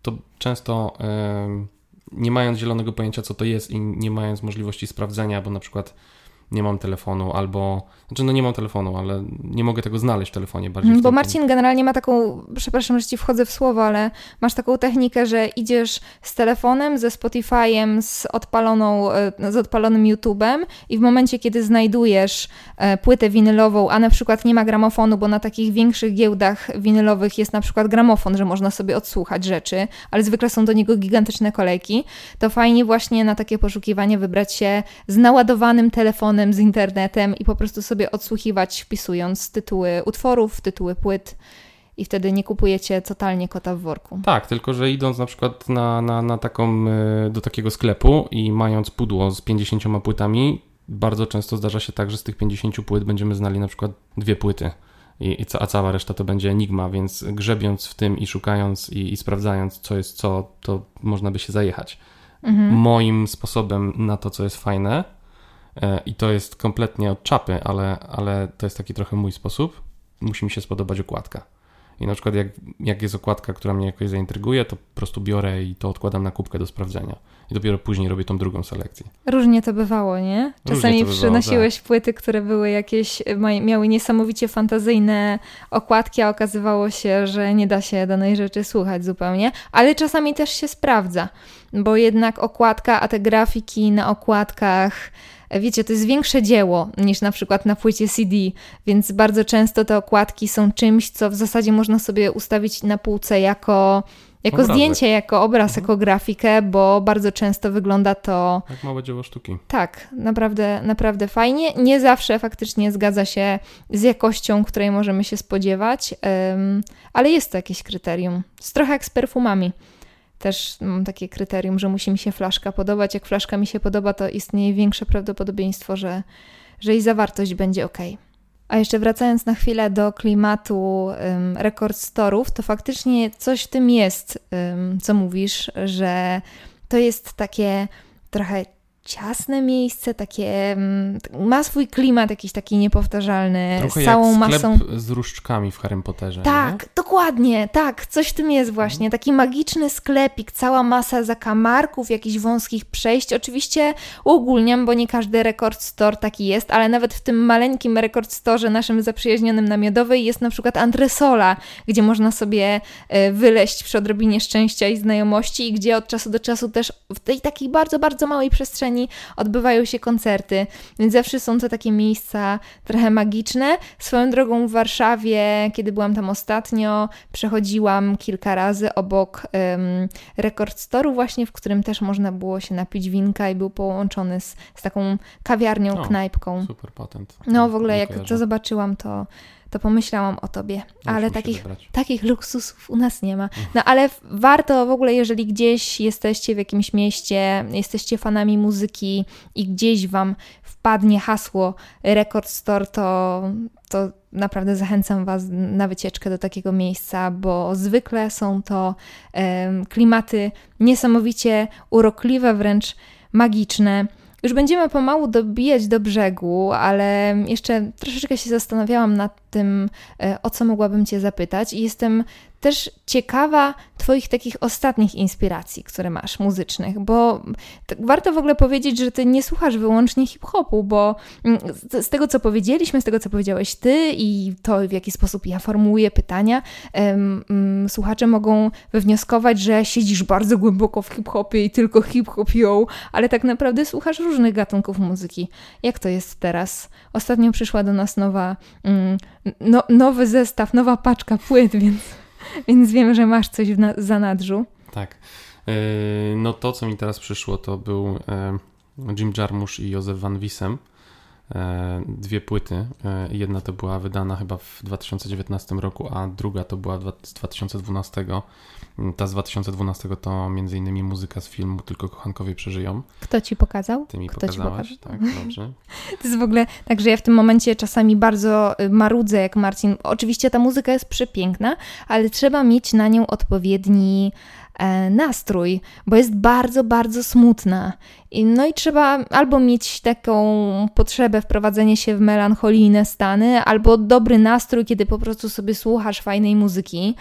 to często e, nie mając zielonego pojęcia co to jest i nie mając możliwości sprawdzenia, bo na przykład nie mam telefonu, albo. Znaczy, no nie mam telefonu, ale nie mogę tego znaleźć w telefonie bardziej. Bo Marcin generalnie ma taką, przepraszam, że ci wchodzę w słowo, ale masz taką technikę, że idziesz z telefonem, ze Spotify'em, z odpaloną, e, z odpalonym YouTube'em i w momencie, kiedy znajdujesz e, płytę winylową, a na przykład nie ma gramofonu, bo na takich większych giełdach winylowych jest na przykład gramofon, że można sobie odsłuchać rzeczy, ale zwykle są do niego gigantyczne kolejki, to fajnie właśnie na takie poszukiwanie wybrać się z naładowanym telefonem z internetem i po prostu sobie odsłuchiwać, wpisując tytuły utworów, tytuły płyt i wtedy nie kupujecie totalnie kota w worku. Tak, tylko że idąc na przykład na, na, na taką, e, do takiego sklepu i mając pudło z 50 płytami, bardzo często zdarza się tak, że z tych 50 płyt będziemy znali na przykład dwie płyty. I, a cała reszta to będzie enigma, więc grzebiąc w tym i szukając i, i sprawdzając, co jest co, to można by się zajechać. Mhm. Moim sposobem na to, co jest fajne, i to jest kompletnie od czapy, ale, ale to jest taki trochę mój sposób. Musi mi się spodobać okładka. I na przykład jak, jak jest okładka, która mnie jakoś zaintryguje, to po prostu biorę i to odkładam na kubkę do sprawdzenia. I dopiero później robię tą drugą selekcję. Różnie to bywało, nie? Czasami przynosiłeś tak. płyty, które były jakieś, miały niesamowicie fantazyjne okładki, a okazywało się, że nie da się danej rzeczy słuchać zupełnie, ale czasami też się sprawdza, bo jednak okładka, a te grafiki na okładkach wiecie, to jest większe dzieło niż na przykład na płycie CD, więc bardzo często te okładki są czymś, co w zasadzie można sobie ustawić na półce jako jako zdjęcie, jako obraz, mhm. jako grafikę, bo bardzo często wygląda to. Jak małe dzieło sztuki. Tak, naprawdę, naprawdę fajnie. Nie zawsze faktycznie zgadza się z jakością, której możemy się spodziewać, um, ale jest to jakieś kryterium. Jest trochę jak z perfumami też mam takie kryterium, że musi mi się flaszka podobać. Jak flaszka mi się podoba, to istnieje większe prawdopodobieństwo, że, że jej zawartość będzie ok. A jeszcze wracając na chwilę do klimatu um, rekord storów, to faktycznie coś w tym jest, um, co mówisz, że to jest takie trochę ciasne miejsce, takie mm, ma swój klimat jakiś taki niepowtarzalny, Trochę z całą jak masą z różdżkami w Harry Potterze. Tak, nie? dokładnie, tak, coś w tym jest właśnie. Taki magiczny sklepik, cała masa zakamarków, jakichś wąskich przejść. Oczywiście uogólniam, bo nie każdy rekord store taki jest, ale nawet w tym maleńkim rekord store naszym zaprzyjaźnionym na Miodowej jest na przykład antresola, gdzie można sobie e, wyleść przy odrobinie szczęścia i znajomości i gdzie od czasu do czasu też w tej takiej bardzo, bardzo małej przestrzeni przestrzeni odbywają się koncerty, więc zawsze są to takie miejsca trochę magiczne. Swoją drogą w Warszawie, kiedy byłam tam ostatnio, przechodziłam kilka razy obok um, Record Store'u właśnie, w którym też można było się napić winka i był połączony z, z taką kawiarnią, o, knajpką. Super patent. No w ogóle jak to zobaczyłam, to to pomyślałam o tobie. ale takich, takich luksusów u nas nie ma. No ale warto w ogóle, jeżeli gdzieś jesteście w jakimś mieście, jesteście fanami muzyki i gdzieś wam wpadnie hasło Record Store, to, to naprawdę zachęcam Was na wycieczkę do takiego miejsca, bo zwykle są to klimaty niesamowicie urokliwe, wręcz magiczne. Już będziemy pomału dobijać do brzegu, ale jeszcze troszeczkę się zastanawiałam nad tym, e, o co mogłabym Cię zapytać, i jestem też ciekawa Twoich takich ostatnich inspiracji, które masz muzycznych, bo warto w ogóle powiedzieć, że Ty nie słuchasz wyłącznie hip-hopu, bo mm, z, tego, co powiedzieliśmy, z tego, co powiedziałeś Ty i to, w jaki sposób ja formułuję pytania, um, słuchacze mogą wywnioskować, że siedzisz bardzo głęboko w hip-hopie i tylko hip-hop ją, ale tak naprawdę słuchasz różnych gatunków muzyki. Jak to jest teraz? Ostatnio przyszła do nas nowa, um, no, nowy zestaw, nowa paczka płyt, więc więc wiem, że masz coś w na za nadrzu. Tak. E, no to, co mi teraz przyszło, to był e, Jim Jarmusch i Józef Van Wiesem. E, dwie płyty. Jedna to była wydana chyba w 2019 roku, a druga to była z 2012. Ta z 2012 to między innymi muzyka z filmu Tylko kochankowie przeżyją. Kto ci pokazał? Ty mi Kto pokazałaś, ci pokazał? tak, dobrze. To jest w ogóle tak, że ja w tym momencie czasami bardzo y, marudzę jak Marcin. Oczywiście ta muzyka jest przepiękna, ale trzeba mieć na nią odpowiedni E, nastrój, bo jest bardzo, bardzo smutna. No i trzeba albo mieć taką potrzebę wprowadzenia się w melancholijne stany, albo dobry nastrój, kiedy po prostu sobie słuchasz fajnej muzyki.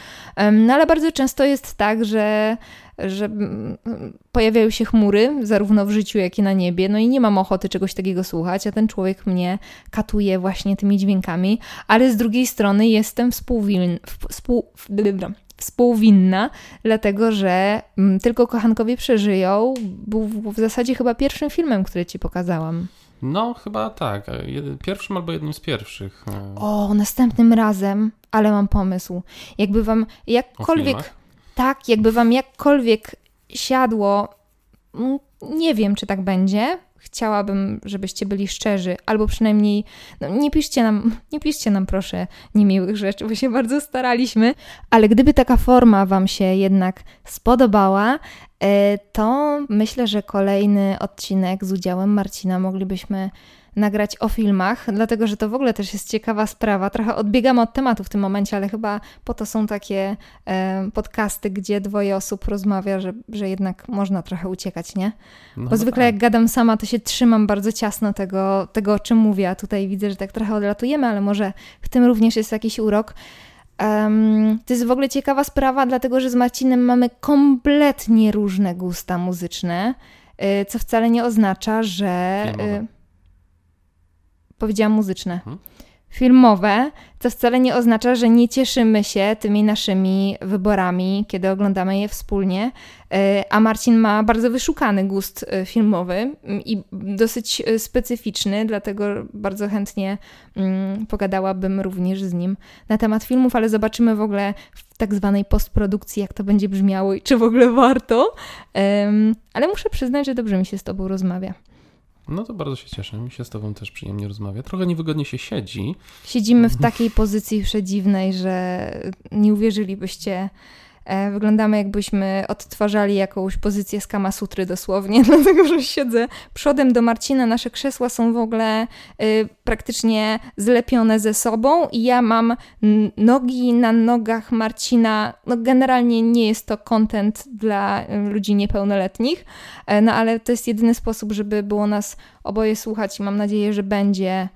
No ale bardzo często jest tak, że że pojawiają się chmury, zarówno w życiu, jak i na niebie, no i nie mam ochoty czegoś takiego słuchać, a ten człowiek mnie katuje właśnie tymi dźwiękami, ale z drugiej strony jestem współwilny, współ, współwinna, dlatego że mm, Tylko kochankowie przeżyją był w zasadzie chyba pierwszym filmem, który ci pokazałam. No, chyba tak. Pierwszym albo jednym z pierwszych. E. O, następnym razem, ale mam pomysł. Jakby wam jakkolwiek. Tak, jakby wam jakkolwiek siadło. Mm, nie wiem, czy tak będzie, chciałabym, żebyście byli szczerzy, albo przynajmniej no, nie piszcie nam, nie piszcie nam proszę niemiłych rzeczy, bo się bardzo staraliśmy, ale gdyby taka forma Wam się jednak spodobała, e, to myślę, że kolejny odcinek z udziałem Marcina moglibyśmy nagrać o filmach, dlatego że to w ogóle też jest ciekawa sprawa. Trochę odbiegamy od tematu w tym momencie, ale chyba po to są takie e, podcasty, gdzie dwoje osób rozmawia, że, że jednak można trochę uciekać, nie? No Bo zwykle tak. jak gadam sama, to się trzymam bardzo ciasno tego, tego, o czym mówię, a tutaj widzę, że tak trochę odlatujemy, ale może w tym również jest jakiś urok. Um, to jest w ogóle ciekawa sprawa, dlatego że z Marcinem mamy kompletnie różne gusta muzyczne, y, co wcale nie oznacza, że. Y, powiedziałam muzyczne. Hmm? Filmowe, co wcale nie oznacza, że nie cieszymy się tymi naszymi wyborami, kiedy oglądamy je wspólnie. E, a Marcin ma bardzo wyszukany gust e, filmowy mm, i dosyć e, specyficzny, dlatego bardzo chętnie mm, pogadałabym również z nim na temat filmów, ale zobaczymy w ogóle w tak zwanej postprodukcji, jak to będzie brzmiało i czy w ogóle warto. Ale muszę przyznać, że dobrze mi się z Tobą rozmawia. No to bardzo się cieszę. Mi się z Tobą też przyjemnie rozmawia. Trochę niewygodnie się siedzi. Siedzimy w takiej pozycji przedziwnej, że nie uwierzylibyście wyglądamy jakbyśmy odtwarzali jakąś pozycję z Kama Sutry dosłownie, dlatego że siedzę przodem do Marcina. Nasze krzesła są w ogóle y, praktycznie zlepione ze sobą i ja mam nogi na nogach Marcina. No generalnie nie jest to content dla y, ludzi niepełnoletnich, e, no ale to jest jedyny sposób, żeby było nas oboje słuchać i mam nadzieję, że będzie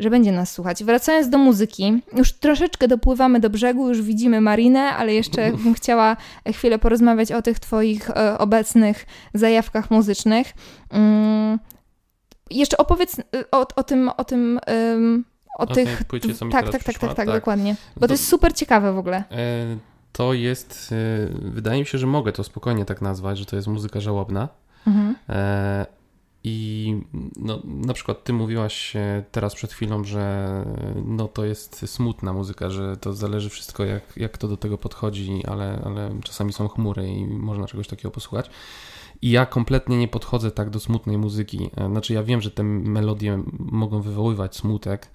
że będzie nas słuchać. Wracając do muzyki, już troszeczkę dopływamy do brzegu, już widzimy Marinę, ale jeszcze bym chciała chwilę porozmawiać o tych Twoich e, obecnych zajawkach muzycznych. Mm, jeszcze opowiedz e, o, o tym, o tym o, o tych. Płycie, co mi tak, tak, tak, tak, tak, dokładnie. Bo to, to jest super ciekawe w ogóle. E, to jest. wydaje mi się, że mogę to spokojnie tak nazwać, że to jest muzyka żałobna. Mhm. I no, na przykład ty mówiłaś teraz przed chwilą, że no, to jest smutna muzyka, że to zależy wszystko jak, jak to do tego podchodzi, ale, ale czasami są chmury i można czegoś takiego posłuchać. I ja kompletnie nie podchodzę tak do smutnej muzyki. E, znaczy ja wiem, że te melodie mogą wywoływać smutek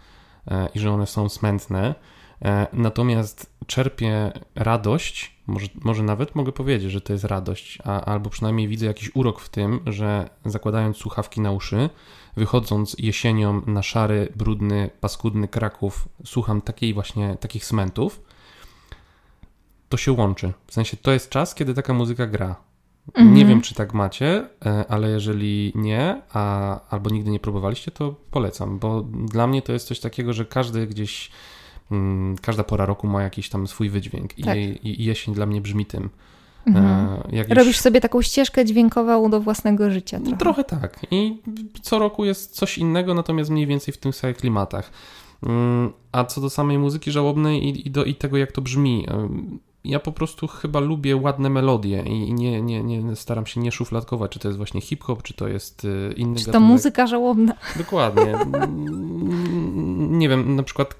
e, i że one są smętne, e, natomiast czerpię radość, może, może nawet mogę powiedzieć, że to jest radość, a, albo przynajmniej widzę jakiś urok w tym, że zakładając słuchawki na uszy, wychodząc jesienią na szary, brudny, paskudny Kraków, słucham takiej właśnie, takich smentów, to się łączy. W sensie to jest czas, kiedy taka muzyka gra. Mhm. Nie wiem, czy tak macie, e, ale jeżeli nie, a, albo nigdy nie próbowaliście, to polecam, bo dla mnie to jest coś takiego, że każdy gdzieś Mm, każda pora roku ma jakiś tam swój wydźwięk tak. i, i, jesień dla mnie brzmi tym. Mhm. E, Robisz sobie taką ścieżkę dźwiękową do własnego życia. Trochę. trochę tak. I co roku jest coś innego, natomiast mniej więcej w tych samych klimatach. Mm, a co do samej muzyki żałobnej i, i, do, i tego, jak to brzmi, ja po prostu chyba lubię ładne melodie i nie, nie, nie staram się nie szufladkować, czy to jest właśnie hip-hop, czy to jest y, inny Czy to gatunek. muzyka żałobna. Dokładnie. nie wiem, na przykład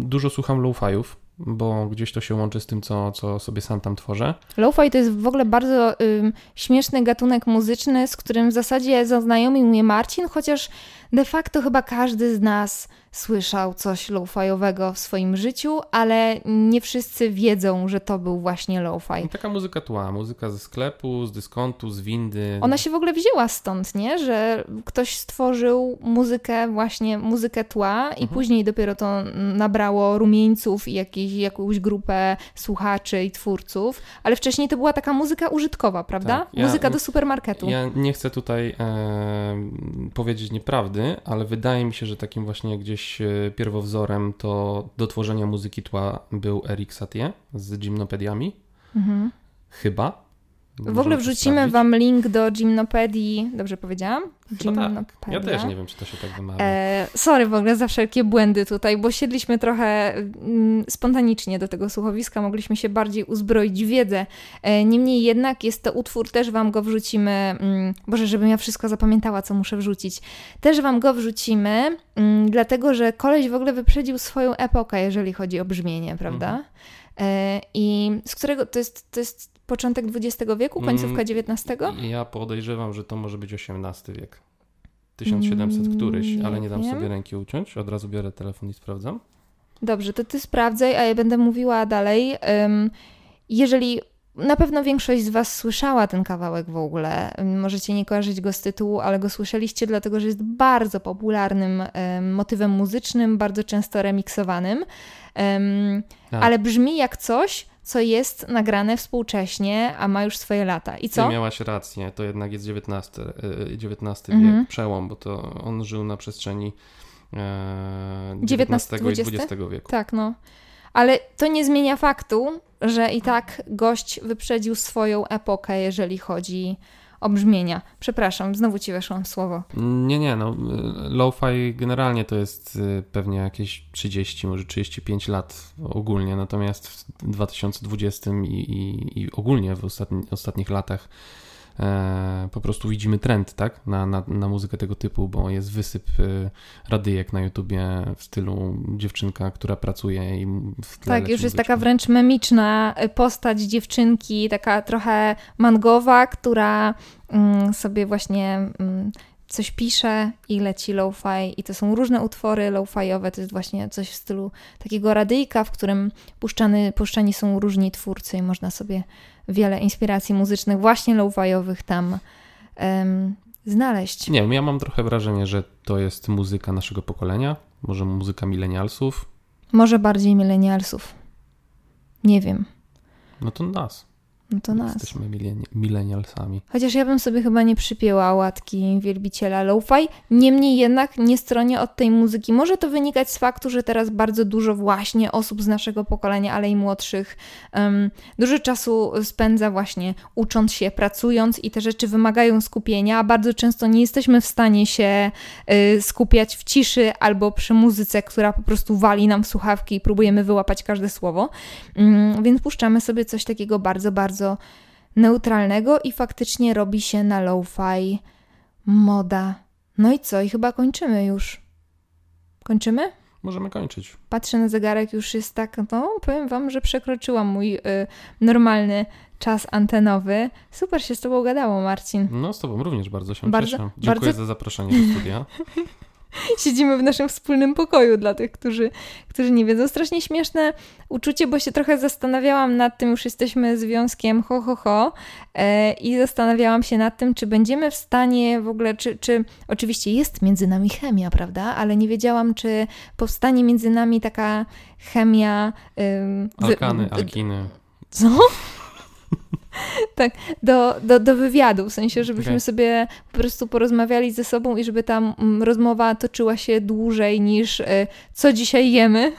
dużo słucham low-fiów, bo gdzieś to się łączy z tym, co, co sobie sam tam tworzę. Lo-fi to jest w ogóle bardzo y, śmieszny gatunek muzyczny, z którym w zasadzie zaznajomił mnie Marcin, chociaż de facto chyba każdy z nas słyszał coś lo-fiowego w swoim życiu, ale nie wszyscy wiedzą, że to był właśnie lo-fi. No, taka muzyka tła, muzyka ze sklepu, z dyskontu, z windy. Ona się w ogóle wzięła stąd, nie? Że ktoś stworzył muzykę, właśnie muzykę tła i mhm. później dopiero to nabrało rumieńców i jakieś, jakąś grupę słuchaczy i twórców, ale wcześniej to była taka muzyka użytkowa, prawda? Tak, ja, muzyka do supermarketu. Ja nie chcę tutaj e, powiedzieć nieprawdy, ale wydaje mi się, że takim właśnie gdzieś E, pierwowzorem, to do tworzenia muzyki tła był Eric Satie z gimnopediami. Mhm. Chyba. W ogóle wrzucimy Wam link do Gymnopedii. Dobrze powiedziałam? Gymnopedia. Tak. Ja też nie wiem, czy to się tak wymawia. E, sorry w ogóle za wszelkie błędy tutaj, bo siedliśmy trochę mm, spontanicznie do tego słuchowiska, mogliśmy się bardziej uzbroić w wiedzę. E, niemniej jednak jest to utwór, też Wam go wrzucimy, mm, Boże, żebym ja wszystko zapamiętała, co muszę wrzucić. Też Wam go wrzucimy, mm, dlatego że koleś w ogóle wyprzedził swoją epokę, jeżeli chodzi o brzmienie, prawda? Mhm. E, I z którego to jest, to jest Początek XX wieku, końcówka XIX? Mm, ja podejrzewam, że to może być XVIII wiek. 1700 mm, któryś, ale nie dam wiem. sobie ręki uciąć. Od razu biorę telefon i sprawdzam. Dobrze, to ty sprawdzaj, a ja będę mówiła dalej. Jeżeli na pewno większość z Was słyszała ten kawałek w ogóle. Możecie nie kojarzyć go z tytułu, ale go słyszeliście, dlatego że jest bardzo popularnym motywem muzycznym, bardzo często remiksowanym. Tak. ale brzmi jak coś, co jest nagrane współcześnie, a ma już swoje lata. I co? Ty miałaś rację, to jednak jest XIX, XIX mhm. wiek, przełom, bo to on żył na przestrzeni XIX, XIX i XX wieku. Tak, no. Ale to nie zmienia faktu, że i tak gość wyprzedził swoją epokę, jeżeli chodzi o brzmienia. Przepraszam, znowu ci weszłam w słowo. Nie, nie, no lo-fi generalnie to jest y, pewnie jakieś 30, może 35 lat ogólnie, natomiast w 2020 i, i, i ogólnie w ostatni, ostatnich latach po prostu widzimy trend, tak, na, na, na muzykę tego typu, bo jest wysyp e, radyjek na YouTubie w stylu dziewczynka, która pracuje i w tle Tak, już jest taka wręcz memiczna postać dziewczynki, taka trochę mangowa, która mm, sobie właśnie mm, coś pisze i leci lo-fi. I to są różne utwory lo-fiowe, to jest właśnie coś w stylu takiego radyjka, w którym puszczany, puszczani są różni twórcy i można sobie wiele inspiracji muzycznych właśnie low-fiowych tam um, znaleźć. Nie wiem, ja mam trochę wrażenie, że to jest muzyka naszego pokolenia, może muzyka milenialsów. Może bardziej milenialsów. Nie wiem. No to nas. No to nas. Jesteśmy milenialsami. Chociaż ja bym sobie chyba nie przypięła łatki wielbiciela lo-fi. Niemniej jednak nie stronię od tej muzyki. Może to wynikać z faktu, że teraz bardzo dużo właśnie osób z naszego pokolenia, ale i młodszych, um, dużo czasu spędza właśnie ucząc się, pracując i te rzeczy wymagają skupienia, a bardzo często nie jesteśmy w stanie się y, skupiać w ciszy albo przy muzyce, która po prostu wali nam w słuchawki i próbujemy wyłapać każde słowo. Um, więc puszczamy sobie coś takiego bardzo, bardzo bardzo neutralnego i faktycznie robi się na lo-fi moda. No i co? I chyba kończymy już. Kończymy? Możemy kończyć. Patrzę na zegarek, już jest tak, no powiem wam, że przekroczyłam mój y, normalny czas antenowy. Super się z tobą gadało, Marcin. No, z tobą również bardzo się Bardzo- cieszę. Dziękuję bardzo- za zaproszenie do studia. Siedzimy w naszym wspólnym pokoju dla tych, którzy, którzy nie wiedzą. Strasznie śmieszne uczucie, bo się trochę zastanawiałam nad tym, już jesteśmy związkiem ho, ho, ho e, i zastanawiałam się nad tym, czy będziemy w stanie w ogóle, czy, czy oczywiście jest między nami chemia, prawda, ale nie wiedziałam, czy powstanie między nami taka chemia... wy- Alkany, alkiny. Co? tak, do, do, do wywiadu, w sensie, żebyśmy Okej. sobie po prostu porozmawiali ze sobą i żeby ta mm, rozmowa toczyła się dłużej niż y, co dzisiaj jemy.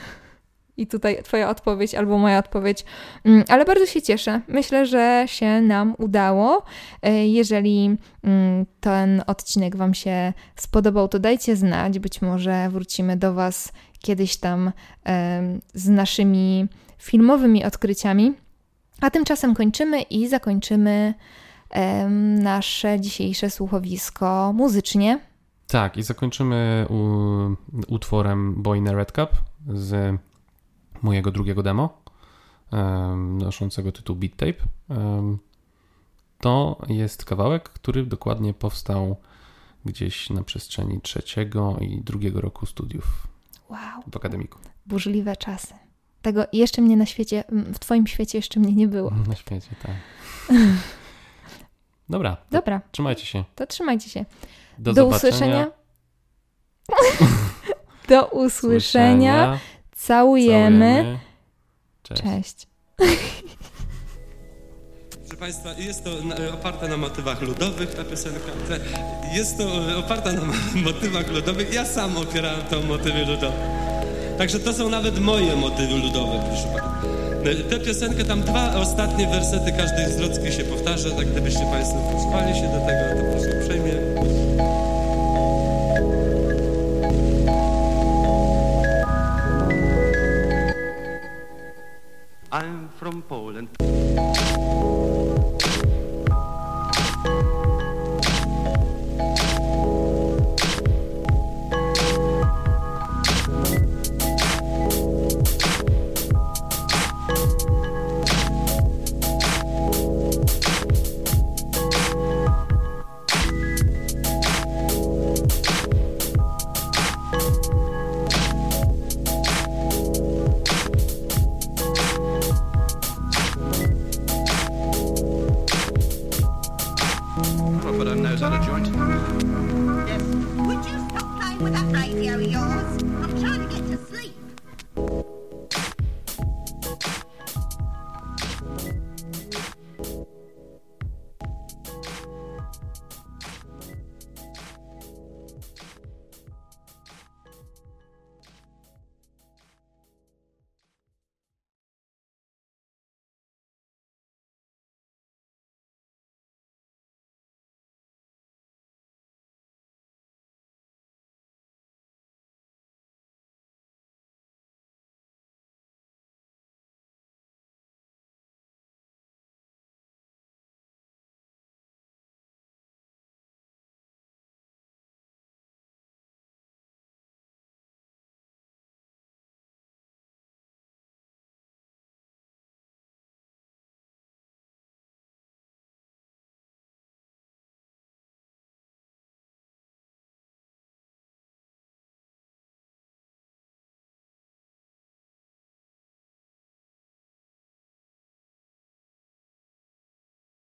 I tutaj Twoja odpowiedź albo moja odpowiedź, Mm, ale bardzo się cieszę. Myślę, że się nam udało. Y, Jeżeli mm, ten odcinek Wam się spodobał, to dajcie znać. Być może wrócimy do Was kiedyś tam z naszymi filmowymi odkryciami. A tymczasem kończymy i zakończymy em, nasze dzisiejsze słuchowisko muzycznie. Tak, i zakończymy u, utworem Boy in a Red Cup z mojego drugiego demo, um, noszącego tytuł Beat Tape. Em, to jest kawałek, który dokładnie powstał gdzieś na przestrzeni trzeciego i drugiego roku studiów Wow, w akademiku. burzliwe czasy. Tego jeszcze mnie na świecie, w Twoim świecie jeszcze mnie nie było. Na świecie, tak. Dobra, to Dobra, trzymajcie się. to trzymajcie się. Do, Do usłyszenia. Do usłyszenia. Całujemy. Całujemy. Cześć. Cześć. Proszę Państwa, jest to oparte na motywach ludowych ta piosenka. Jest to e, oparta na mo- motywach ludowych. Ja sam opierałem to motywy ludowe. Także to są nawet moje motywy ludowe, proszę Państwa. E, Tę piosenkę, tam dwa ostatnie wersety każdej zwrotki się powtarza, tak gdybyście Państwo posłuchali się do tego, to proszę uprzejmie. I'm from Poland.